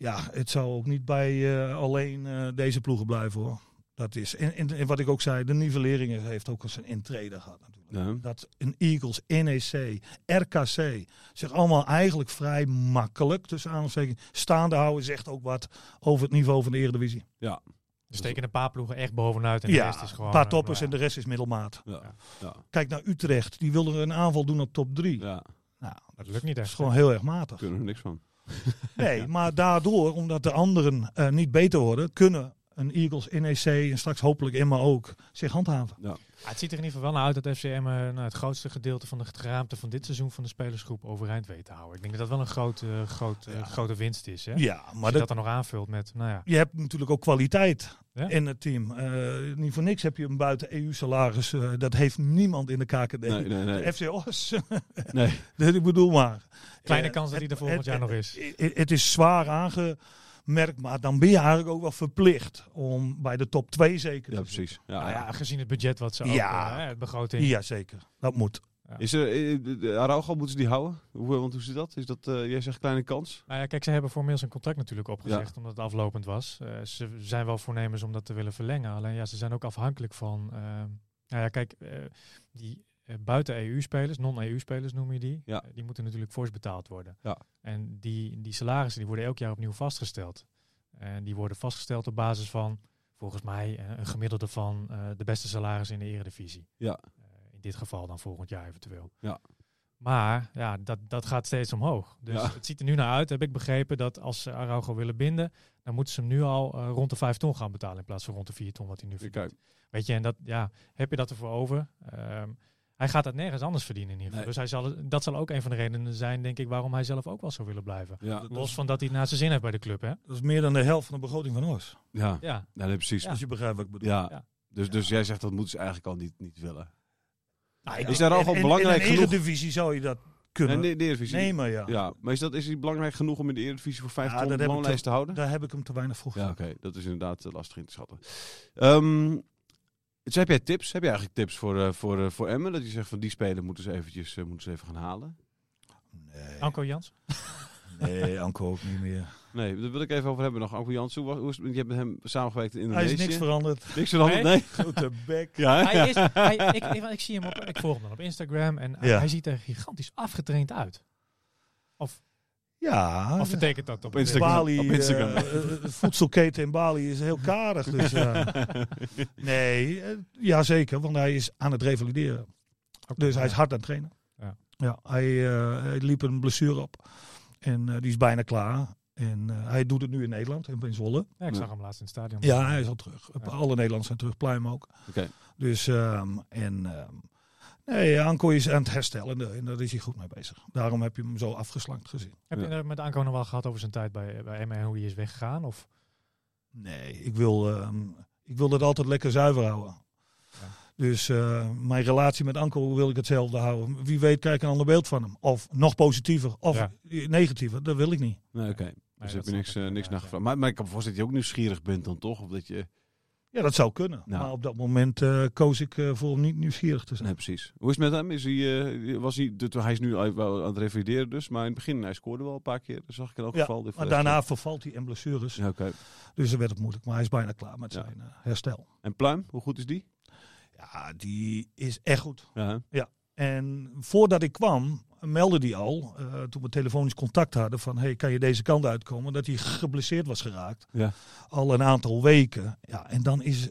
ja, het zou ook niet bij eh, alleen eh, deze ploegen blijven hoor. Dat is. En, en, en wat ik ook zei, de nivelleringen heeft ook eens een intrede gehad natuurlijk. Ja. Dat een Eagles, NEC, RKC zich allemaal eigenlijk vrij makkelijk, tussen aanhalingstekens, staande houden, zegt ook wat over het niveau van de Eredivisie. Ja. Er steken een paar ploegen echt bovenuit en de Ja, rest is gewoon... een paar eh, toppers nou en de rest is middelmaat. Ja. Ja. Kijk naar Utrecht, die wilden een aanval doen op top 3. ja. Nou, Dat lukt niet dat echt. is gewoon heel erg matig. Kunnen er niks van. Nee, maar daardoor, omdat de anderen eh, niet beter worden, kunnen een Eagles, NEC en straks hopelijk Emma ook zich handhaven. Ja, het ziet er in ieder geval wel naar uit dat FCM eh, nou, het grootste gedeelte van de geraamte van dit seizoen van de spelersgroep overeind weet te houden. Ik denk dat dat wel een grote, grote, Ja. grote winst is. Hè? Ja, maar dat, dat dan nog aanvult met, nou ja, je hebt natuurlijk ook kwaliteit Ja. in het team. Eh, niet voor niks heb je een buiten EU-salaris. dat heeft niemand in de KKD. Nee, nee, nee. De FC Os. nee. Dus ik bedoel maar. kleine kans dat hij er volgend jaar nog is. Het, is zwaar aangemerkt, maar dan ben je eigenlijk ook wel verplicht om bij de top 2 zeker Ja, precies. Ja, Nou ja. ja, gezien het budget wat ze ook, Ja. eh, hè, het begroting. Ja, zeker. Dat moet. Is er, eh, Araujo, moeten ze die houden? Hoe, want hoe zit dat? Is dat, eh, jij zegt kleine kans? Nou ja, kijk, ze hebben formeel zijn contract natuurlijk opgezegd, omdat het aflopend was. Eh, ze zijn wel voornemens om dat te willen verlengen. Alleen ja, ze zijn ook afhankelijk van. eh, nou ja, kijk, eh, die eh, buiten EU-spelers, non-EU-spelers noem je die, Ja. eh, die moeten natuurlijk fors betaald worden. Ja. En die, die salarissen die worden elk jaar opnieuw vastgesteld. En die worden vastgesteld op basis van, volgens mij, eh, een gemiddelde van eh, de beste salarissen in de eredivisie. Ja. Eh, in dit geval dan volgend jaar eventueel. Ja. Maar ja, dat, dat gaat steeds omhoog. Dus Ja. het ziet er nu naar uit, heb ik begrepen, dat als ze Araujo willen binden, dan moeten ze hem nu al eh, rond de 5 ton gaan betalen in plaats van rond de 4 ton wat hij nu verdient. Kijk, Weet je, en dat, ja, heb je dat ervoor over? Ehm, hij gaat dat nergens anders verdienen in ieder geval. Nee. Dus hij zal, dat zal ook een van de redenen zijn, denk ik, waarom hij zelf ook wel zou willen blijven. ja. Los van dat hij het naar zijn zin heeft bij de club, hè? Dat is meer dan de helft van de begroting van Os. Ja. Ja. Ja, nee, precies. Ja. Als je begrijpt wat ik bedoel. Ja. Ja. Dus, dus jij zegt dat moeten ze eigenlijk al niet, niet willen. Nou, Is daar al in- in- belangrijk in een genoeg? Eredivisie zou je dat kunnen Nee, de, de Eredivisie. nemen, ja. Ja, maar is, dat, is die belangrijk genoeg om in de Eredivisie voor 5 Ja, ton dat de belanglijst te houden? Daar heb ik hem te weinig voor. Ja, oké. Dat is inderdaad eh, lastig in te schatten. Ehm, dus heb jij tips? Heb je eigenlijk tips voor, eh, voor, eh, voor Emmen? Dat je zegt van die speler moeten ze, eventjes, eh, moeten ze even gaan halen? Nee, Anko Jans? nee, Anko ook niet meer. Nee, daar wil ik even over hebben nog. Anko Jansen, hoe, was- hoe is, je hebt met hem samengewerkt in Hij Indonesië. is niks veranderd. Niks veranderd? Nee? Grote bek. Ja? Hij is, hij, ik, ik, ik zie hem op, ik volg hem dan op Instagram en Ja. hij ziet er gigantisch afgetraind uit. Ja, Of betekent dat op Op Instagram. Bali, Op Instagram. eh, eh, het voedselketen in Bali is heel karig. Dus, eh, nee, eh, ja zeker, want hij is aan het revalideren. Dus hij is hard aan het trainen. Ja. Ja, hij, eh, hij liep een blessure op. En eh, die is bijna klaar. En eh, hij doet het nu in Nederland, in Zwolle. Ja, ik zag hem laatst in het stadion. Ja, hij is al terug. Ja. Alle Nederlanders zijn terug, Pluim ook. Oké. Dus, ehm, en ehm, nee, Anko is aan het herstellen en daar is hij goed mee bezig. Daarom heb je hem zo afgeslankt gezien. Heb je Ja. het met Anko nog wel gehad over zijn tijd bij, bij Emmen en hoe hij is weggegaan? Of? Nee, ik wil, ehm, ik wil dat altijd lekker zuiver houden. Ja. Dus eh, mijn relatie met Anko wil ik hetzelfde houden. Wie weet kijk ik een ander beeld van hem. Of nog positiever, of Ja. negatiever. Dat wil ik niet. Nee, oké. Dus heb je niks, eh, niks naar gevraagd. Maar, maar ik kan me voorstellen dat je ook nieuwsgierig bent dan toch? Of dat je... Ja, dat zou kunnen. Nou. Maar op dat moment eh, koos ik eh, voor om niet nieuwsgierig te zijn. Nee, precies. Hoe is het met hem? Is hij, eh, was hij, de- hij is nu aan het revalideren dus. Maar in het begin, hij scoorde wel een paar keer. Dat zag ik in elk Ja, geval. Maar daarna vervalt hij in blessures. Ja. Dus dan werd het moeilijk. Maar hij is bijna klaar met Ja. zijn herstel. En Pluim, hoe goed is die? Ja, die is echt goed. Ja? En voordat ik kwam, meldde hij al, eh, toen we telefonisch contact hadden, van hey, kan je deze kant uitkomen, dat hij geblesseerd was geraakt. Ja. Al een aantal weken. Ja, en dan is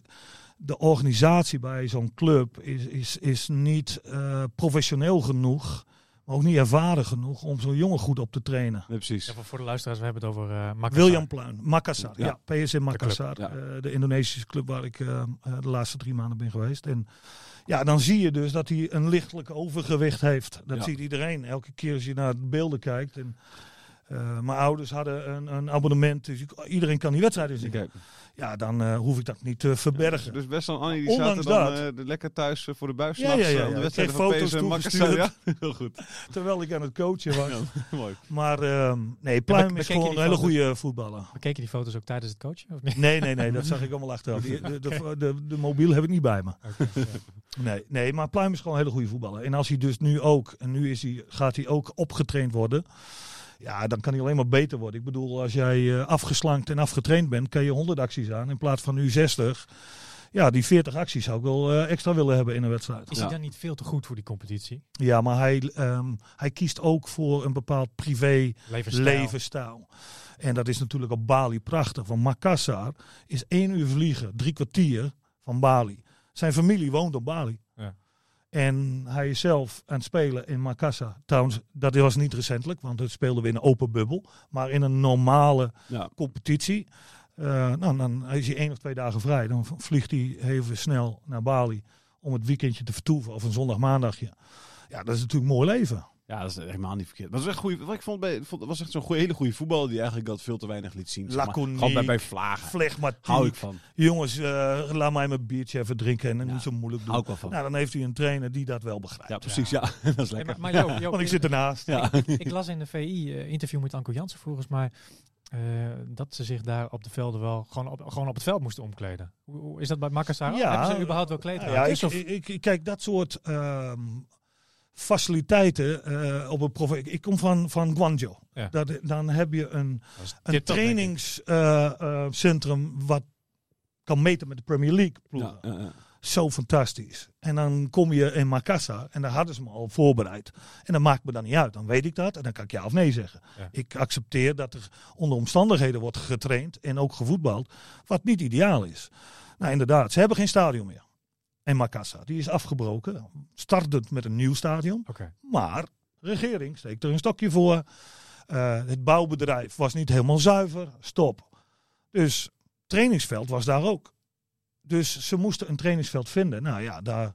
de organisatie bij zo'n club is, is, is niet eh, professioneel genoeg, maar ook niet ervaren genoeg om zo'n jongen goed op te trainen. Precies. Ja, voor, de luisteraars, we hebben het over uh, Makassar. William Pluim, Makassar. Ja. Ja, PSM Makassar. club, ja. eh, de Indonesische club waar ik eh, de laatste drie maanden ben geweest. En ja, dan zie je dus dat hij een lichtelijk overgewicht heeft. Dat Ja. ziet iedereen. Elke keer als je naar de beelden kijkt. En, Eh, mijn ouders hadden een, een abonnement, dus ik- iedereen kan die wedstrijden zien. Kijk. Ja, dan eh, hoef ik dat niet te verbergen. Dus best wel Annie die Ondanks zaten dan dat- eh, lekker thuis eh, voor de buis. Ja, ja, ja. De van foto's en. Ja, heel goed. Terwijl ik aan het coachen was. Ja, mooi. Maar ehm, nee, Pluim is gewoon een hele goede voetballer. Bekeken die foto's ook tijdens het coachen? Of niet? Nee, nee, nee, dat zag ik allemaal achteraf. Die- De, de, de, de mobiel heb ik niet bij me. Nee, nee, maar Pluim is gewoon een hele goede voetballer. En als hij dus nu ook, en nu is hij, gaat hij ook opgetraind worden. Ja, dan kan hij alleen maar beter worden. Ik bedoel, als jij eh, afgeslankt en afgetraind bent, kan je 100 acties aan in plaats van nu 60. Ja, die 40 acties zou ik wel eh, extra willen hebben in een wedstrijd. Is Ja. hij dan niet veel te goed voor die competitie? Ja, maar hij, ehm, hij kiest ook voor een bepaald privé Levensstijl. levensstijl. En dat is natuurlijk op Bali prachtig. Want Makassar is één uur vliegen, drie kwartier van Bali. Zijn familie woont op Bali. En hij is zelf aan het spelen in Makassar. Trouwens, dat was niet recentelijk, want het speelden we in een open bubbel. Maar in een normale Ja. competitie. eh, nou, dan is hij één of twee dagen vrij. Dan vliegt hij even snel naar Bali om het weekendje te vertoeven. Of een zondag maandagje. Ja, dat is natuurlijk een mooi leven. Ja, dat is helemaal niet verkeerd. Maar dat was echt goeie, wat ik vond, bij, vond, was echt zo'n goeie, hele goede voetballer die eigenlijk dat veel te weinig liet zien. zeg maar. Gewoon bij, bij vlagen. Flegmatiek. Hou ik van. Jongens, eh, laat mij mijn biertje even drinken en Ja. niet zo moeilijk doen. Hou ik wel van. Nou, dan heeft hij een trainer die dat wel begrijpt. Ja, precies. Ja, dat is lekker. maar, maar Joop, Joop, Want ik zit ernaast. Ja. ik las in de VI eh, interview met Anko Jansen volgens mij eh, dat ze zich daar op de velden wel gewoon op, gewoon op het veld moesten omkleden. Hoe, is dat bij Makassar? Ja. Hebben ze überhaupt wel Ja, ik, of- ik, ik- kijk, dat soort ehm, faciliteiten eh, op een prof. Ik, kom van, van Guangzhou. Ja. Dat, dan heb je een, Dat een trainingscentrum wat kan meten met de Premier League ploegen. Ja. Zo fantastisch. En dan kom je in Makassar en daar hadden ze me al voorbereid. En dan maakt me dan niet uit. Dan weet ik dat en dan kan ik ja of nee zeggen. Ik accepteer dat er onder omstandigheden wordt getraind en ook gevoetbald, wat niet ideaal is. Nou inderdaad, ze hebben geen stadion meer. En Makassar, die is afgebroken. Startend met een nieuw stadion. Oké. Maar regering steekt er een stokje voor. Eh, het bouwbedrijf was niet helemaal zuiver. Stop. Dus trainingsveld was daar ook. Dus ze moesten een trainingsveld vinden. Nou ja, daar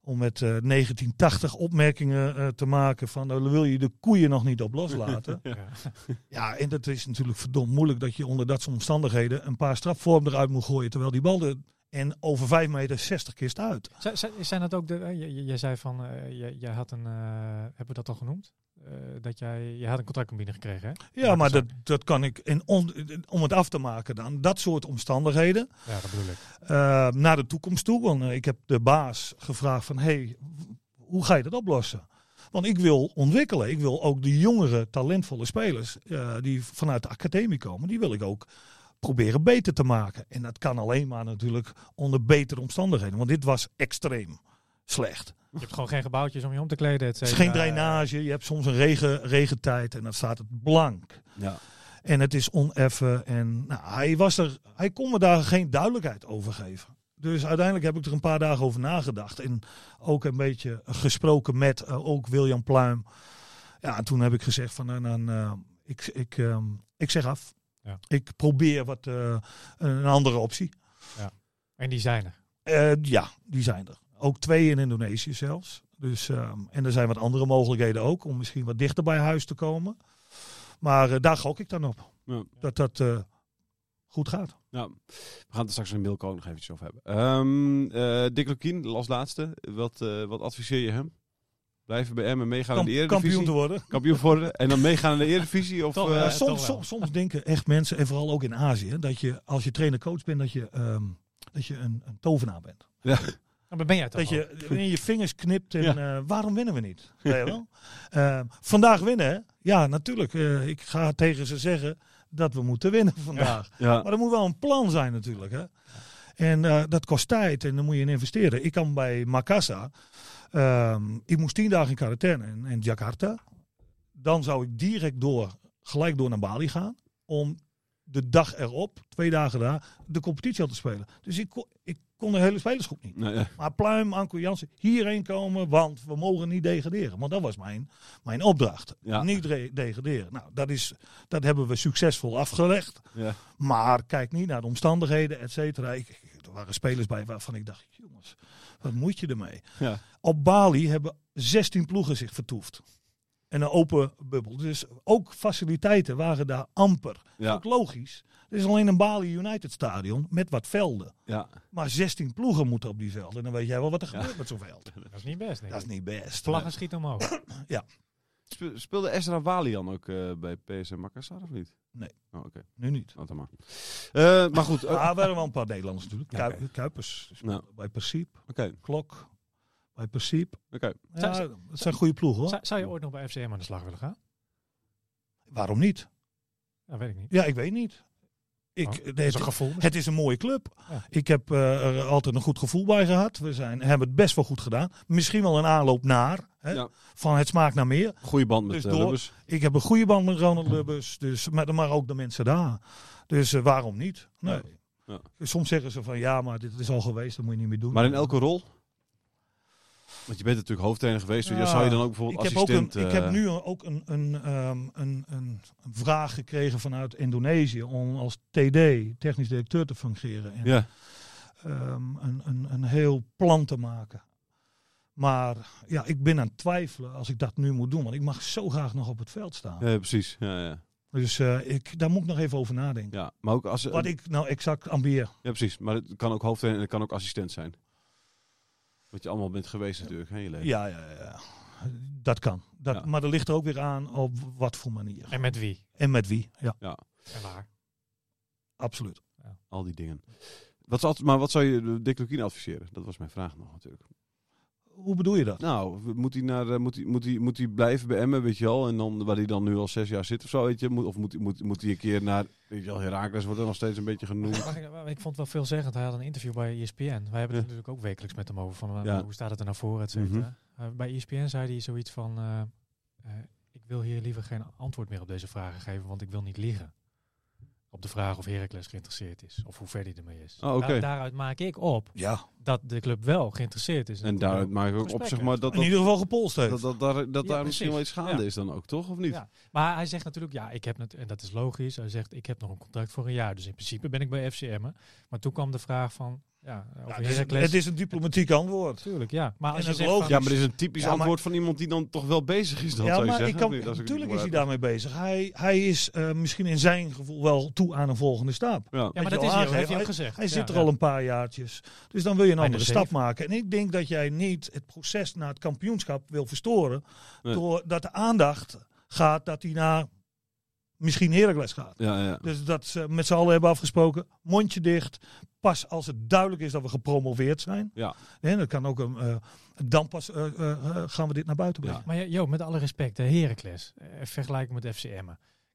om met eh, 1980 opmerkingen eh, te maken van nou, wil je de koeien nog niet op loslaten. Ja. ja, en dat is natuurlijk verdomd moeilijk dat je onder dat soort omstandigheden een paar strafvormen eruit moet gooien. Terwijl die bal er en over 5 meter 60 kist uit. Zijn, zijn- dat ook de. eh, Jij zei van. eh, jij, jij had een. eh, hebben we dat al genoemd? Dat jij. Je had een contract binnengekregen, hè? Ja, maar dat, dat kan ik, in on- om het af te maken dan, dat soort omstandigheden, Ja, dat bedoel ik. naar de toekomst toe. Want ik heb de baas gevraagd van, hey, hoe ga je dat oplossen? Want ik wil ontwikkelen. Ik wil ook de jongere, talentvolle spelers die vanuit de academie komen, die wil ik ook proberen beter te maken. En dat kan alleen maar natuurlijk onder betere omstandigheden. Want dit was extreem slecht. Je hebt gewoon geen gebouwtjes om je om te kleden. et Het is cetera. geen drainage. Je hebt soms een regen, regentijd en dan staat het blank. Ja. En het is oneffen. En nou, hij, was er, hij kon me daar geen duidelijkheid over geven. Dus uiteindelijk heb ik er een paar dagen over nagedacht. En ook een beetje gesproken met eh, ook William Pluim. Ja, en toen heb ik gezegd van, nou, dan, eh, ik, ik, ehm, ik zeg af. Ja. Ik probeer wat, eh, een andere optie. En die zijn er. Eh, ja, die zijn er. Ook twee in Indonesië zelfs. Dus, ehm, en er zijn wat andere mogelijkheden ook om misschien wat dichter bij huis te komen. Maar eh, daar gok ik dan op. Ja. Dat dat eh, goed gaat. Ja, we gaan het er straks in Milko ook nog eventjes over hebben. Ehm eh Dick Lukien, als laatste. Wat, eh, wat adviseer je hem? Blijven bij Emmen, meegaan in de Eredivisie? kampioen te worden. Kampioen worden en dan meegaan in de Eredivisie? Of, Toch, eh, ja, Ja, soms, soms, soms denken echt mensen, en vooral ook in Azië, dat je als je trainer-coach bent, dat je, ehm, dat je een, een tovenaar bent. Maar ben jij toch Dat al? je in je vingers knipt en Ja. eh, waarom winnen we niet? Wel? Eh, vandaag winnen, hè? Ja, natuurlijk. Eh, ik ga tegen ze zeggen dat we moeten winnen vandaag. ja. Maar er moet wel een plan zijn natuurlijk. Hè? En eh, dat kost tijd en dan moet je in investeren. Ik kan bij Makassar, ehm, ik moest tien dagen in quarantaine in, in Jakarta. Dan zou ik direct door, gelijk door naar Bali gaan. Om de dag erop, twee dagen daar, de competitie al te spelen. Dus ik kon, ik kon de hele spelersgroep niet. Ja. Maar Pluim, Anko Jansen, hierheen komen, want we mogen niet degraderen. Want dat was mijn, mijn opdracht. Ja. Niet re- degraderen. Nou, dat, is, dat hebben we succesvol afgelegd. Ja. Maar kijk niet naar de omstandigheden, et cetera. Ik- ik- waren spelers bij waarvan ik dacht, jongens, wat moet je ermee? Ja. Op Bali hebben 16 ploegen zich vertoefd. En een open bubbel. Dus ook faciliteiten waren daar amper. Ja, Ook logisch. Er is alleen een Bali United stadion met wat velden. ja. Maar 16 ploegen moeten op die velden. En dan weet jij wel wat er Ja. gebeurt met zo'n veld. Dat is niet best, denk Dat is niet best. Vlaggen schieten omhoog. Spe- Speelde Ezra Walian ook eh, bij PSM Makassar of niet? Nee. Oh, oké. Nu niet. Dan maar. Eh, maar goed. eh, Maar er waren wel een paar Nederlanders natuurlijk. Kuip- Kuipers Nou. bij Principe. Oké, Klok bij Principe. oké. Ja, dat zijn goede ploegen hoor. Zou, zou je ooit nog bij FCM aan de slag willen gaan? Waarom niet? Dat weet ik niet. Ja, ik weet niet. Ik, Oh, het, is een gevoel. het is een mooie club. Ja. Ik heb eh, er altijd een goed gevoel bij gehad. We zijn, hebben het best wel goed gedaan. Misschien wel een aanloop naar. Hè, Ja. Van het smaakt naar meer. Goeie band met Dus eh, door- Lubbers. Ik heb een goede band met Ronald Lubbers. Dus, maar, maar ook de mensen daar. Dus eh, waarom niet? Nee. Ja. Soms zeggen ze van ja, maar dit is al geweest. Dat moet je niet meer doen. Maar in elke rol? Want je bent natuurlijk hoofdtrainer geweest. dus Ja, zou je dan ook bijvoorbeeld ik heb, ook een, ik heb eh, nu ook een, een, ehm, een, een, een vraag gekregen vanuit Indonesië om als TD, technisch directeur, te fungeren. En, Ja, ehm, een, een, een heel plan te maken. Maar ja, ik ben aan het twijfelen als ik dat nu moet doen. Want ik mag zo graag nog op het veld staan. ja, precies. Ja, ja. Dus eh, ik, daar moet ik nog even over nadenken. ja, maar ook als... Wat ik nou exact ambieer. Ja, precies. Maar het kan ook hoofdtrainer en het kan ook assistent zijn. Wat je allemaal bent geweest natuurlijk, hè, je leven. Ja, ja, ja. Dat kan. Dat, Ja. Maar dat ligt er ook weer aan op wat voor manier. En met wie? En met wie. Ja, En waar? absoluut. Al die dingen. Wat zou, maar wat zou je de Dick Lukien adviseren? Dat was mijn vraag nog natuurlijk. Hoe bedoel je dat? Nou, moet hij, naar, eh, moet hij, moet hij, moet hij blijven bij Emmen, weet je wel? En dan, waar hij dan nu al zes jaar zit of zo, weet je? Moet, of moet, hij- moet, moet hij een keer naar, weet je wel, Herakles wordt er nog steeds een beetje genoemd. Ik, ik vond het wel veelzeggend. Hij had een interview bij ESPN. Wij hebben het Ja. natuurlijk ook wekelijks met hem over. Van, eh, Ja. Hoe staat het er nou voor, et cetera. Mhm. Eh, bij ESPN zei hij zoiets van... eh, eh, ik wil hier liever geen antwoord meer op deze vragen geven, want ik wil niet liegen. Op de vraag of Heracles geïnteresseerd is. Of hoe ver hij ermee is. Oh, oké. Daar- daaruit maak ik op Ja, dat de club wel geïnteresseerd is. En daaruit maak ik ook op, zeg maar, dat, in ieder geval gepolst heeft. dat, dat, daar, dat Ja, daar misschien wel iets gaande Ja. is dan ook, toch? Of niet? Ja. Maar hij zegt natuurlijk, ja, ik heb het, en dat is logisch. Hij zegt, ik heb nog een contract voor een jaar. Dus in principe ben ik bij FCM. Maar toen kwam de vraag van, ja, over Ja, het, is, Heracles. het is een diplomatiek antwoord. Natuurlijk, ja. Maar als je zegt van-. Ja, maar dit is een typisch Ja, maar- antwoord van iemand die dan toch wel bezig is. Dan, ja, zou je maar ik kan, natuurlijk is hij daarmee bezig. Hij, hij is eh, misschien in zijn gevoel wel toe aan een volgende stap. Ja. maar dat is hij, heeft hij ook gezegd. Hij Ja, zit er ja. al een paar jaartjes. Dus dan wil je een andere stap zeven. maken. En ik denk dat jij niet het proces naar het kampioenschap wil verstoren. Nee. Doordat de aandacht gaat dat hij naar misschien Heracles gaat. Ja, ja. Dus dat ze met z'n allen hebben afgesproken. Mondje dicht. Pas als het duidelijk is dat we gepromoveerd zijn. Ja. En dat kan ook een. eh, dan pas eh, eh, eh, gaan we dit naar buiten brengen. Maar Jo, met alle respect, de Heracles, eh, vergelijking met FCM.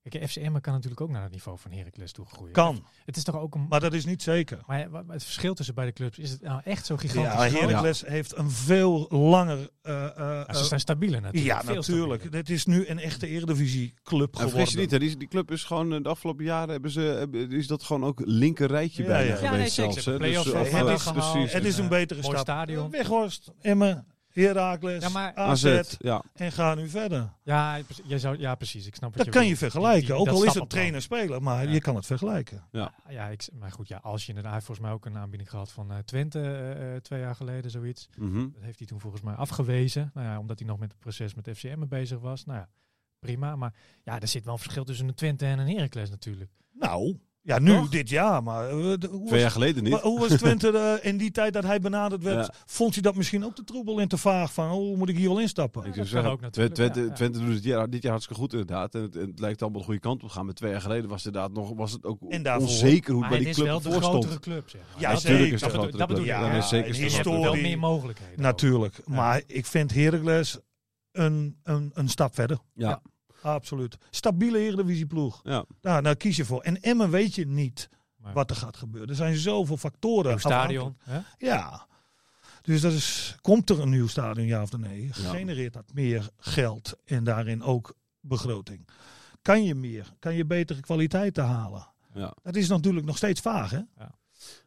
Kijk, FCM kan natuurlijk ook naar het niveau van Heracles toe groeien. Kan, Het is toch ook een... maar dat is niet zeker. Maar het verschil tussen beide clubs, is het nou echt zo gigantisch Ja? Heracles heeft een veel langer. eh, eh, Ja, ze eh, zijn stabieler natuurlijk. ja, veel natuurlijk. stabieler. Dit is nu een echte Eredivisie-club En geworden. vergis je niet, hè, die, die club is gewoon de afgelopen jaren hebben ze, is dat gewoon ook linker rijtje Ja, bijna ja. Ja, geweest nee, zeker. zelfs. Ze hè. hebben Dus, gehaald. precies. Het is En, een betere stap. stadion. Weghorst, Emmen, Heracles, Ja, maar- AZ, AZ, ja. en ga nu verder. Ja, jij zou, ja, precies. Ik snap wat Dat je kan je vergelijken. Die- die- ook al is het trainer-speler, maar Ja. je kan het vergelijken. Ja, ik, maar goed, ja, als je inderdaad, hij heeft volgens mij ook een aanbieding gehad van eh, Twente eh, eh, twee jaar geleden, zoiets. Mhm. Dat heeft hij toen volgens mij afgewezen. Nou ja, omdat hij nog met het proces met FCM bezig was. Nou ja, prima. Maar ja, er zit wel een verschil tussen een Twente en een Heracles natuurlijk. Nou, ja, nu Toch? dit jaar, maar eh, de- hoe, Twee was, jaar geleden niet. maar hoe was Twente eh, in die tijd dat hij benaderd werd? Ja. Vond hij dat misschien ook te troebel en te vaag van, oh, moet ik hier wel instappen? Ik dat zou zeggen, ook natuurlijk, Twente, ja, ja. Twente doet het jaar, dit jaar hartstikke goed inderdaad. En het, en het lijkt allemaal de goede kant op te gaan. Maar twee jaar geleden was het inderdaad nog was het ook daarvoor- onzeker hoe Maar het bij is die wel club de voor grotere stond. club, zeg maar. Ja, dat, natuurlijk is zeker. het dat, bedoel- grotere dat club. bedoel ik. Ja, zeker is en het een Je hebt grotere wel historie- meer mogelijkheden. Natuurlijk, Ja. maar ik vind Heracles een, een, een stap verder. Ja. Ja. Absoluut. Stabiele Eredivisieploeg. Ja. Nou, daar kies je voor. En Emmen weet je niet Maar- wat er gaat gebeuren. Er zijn zoveel factoren. Nieuw stadion. Hè? Ja. Dus dat is, komt er een nieuw stadion, ja of nee? Genereert dat meer geld en daarin ook begroting? Kan je meer? Kan je betere kwaliteiten halen? Ja. Dat is natuurlijk nog steeds vaag, hè?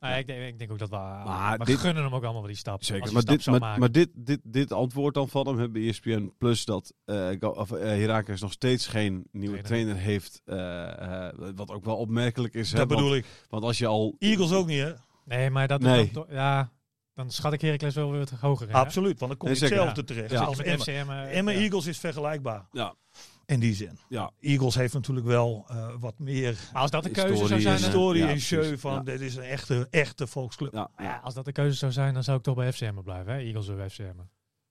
Nou, ik, denk, ik denk ook dat we, Maar we dit- gunnen hem ook allemaal wel die stap. Als Zeker, maar, stap dit, zou maar, maken. maar dit, dit, dit antwoord dan van hem hebben bij ESPN Plus dat eh of, eh, Heracles nog steeds geen nieuwe Trainer. trainer, heeft. eh, eh, wat ook wel opmerkelijk is. hè, dat want- bedoel ik. Want als je al. Eagles ook niet, hè? Nee, maar dat Nee. is dan toch- ja, dan schat ik Heracles wel weer wat hoger in. hè? Absoluut, want dan kom Nee, je zeker, hetzelfde terecht. Ja. Als Met Emma. FCM, eh, Emma ja. Eagles is vergelijkbaar Ja, in die zin. ja. Eagles heeft natuurlijk wel eh, wat meer Maar als dat de Historie keuze zou zijn, historie en show van Ja. dit is een echte, echte volksclub. ja, ja, als dat de keuze zou zijn, dan zou ik toch bij FCM blijven. Hè? Eagles of FCM.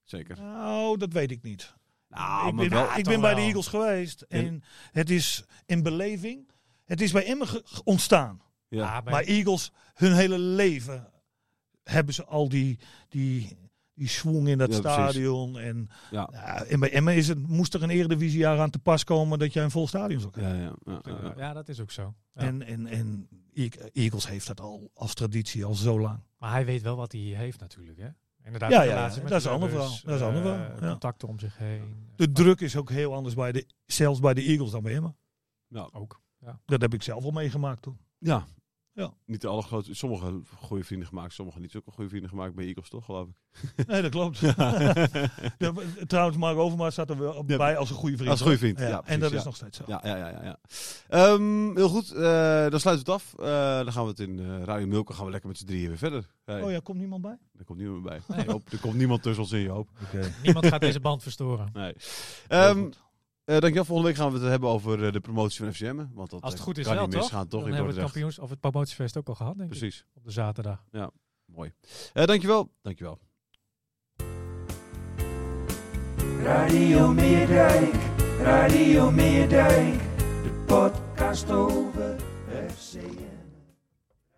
zeker. Nou, dat weet ik niet. Nou, ik ben, wel- ik ben bij de. Eagles geweest en het is in beleving. Het is bij Emmen ontstaan. Ja. Ah, bij- Maar Eagles, hun hele leven hebben ze al die, die, die swing in dat Ja, precies. stadion. En, Ja. ja, en bij Emmen is het, moest er een eredivisiejaar aan te pas komen dat jij een vol stadion zou krijgen. Ja, ja, ja, ja, ja. ja, dat is ook zo. Ja. En, en, en Eag- Eagles heeft dat al als traditie al zo lang. Maar hij weet wel wat hij heeft natuurlijk. Hè? Inderdaad, Ja, de ja, ja, dat is de een ander clubbers, verhaal. Dat is een ander eh, verhaal, ja. Contacten om zich heen. De druk is ook heel anders bij de, zelfs bij de Eagles dan bij Emmen. Ook. Ja. Dat heb ik zelf al meegemaakt toen. Ja. Ja. Niet alle grote, sommige goede vrienden gemaakt, sommige niet zulke goede vrienden gemaakt bij Eagles, toch, geloof ik. Nee, dat klopt. De- Trouwens, Mark Overmars staat er wel Ja, bij als een goede vriend. als een goede vriend, Ja, ja, en precies, dat is ja. nog steeds zo. Ja, ja, ja, ja. ja. Ehm, heel goed, eh, dan sluiten we het af. Eh, dan gaan we het in eh Radio Milko gaan we lekker met z'n drieën weer verder. Hey, Oh ja, komt niemand bij? Er komt niemand bij. Hoopt- er komt niemand tussen ons in je hoop. Niemand gaat deze band verstoren. Nee. Ehm eh, dankjewel. Volgende week gaan we het hebben over eh, de promotie van FCM. Want dat Als het eh, goed is kan wel, niet toch? misgaan, toch? Dan in hebben we het kampioens of het promotiefeest ook al gehad, denk ik. Precies. Op de zaterdag. Mooi. Eh dankjewel. Dankjewel. Radio Meerdijk, Radio Meerdijk, de podcast over FCM.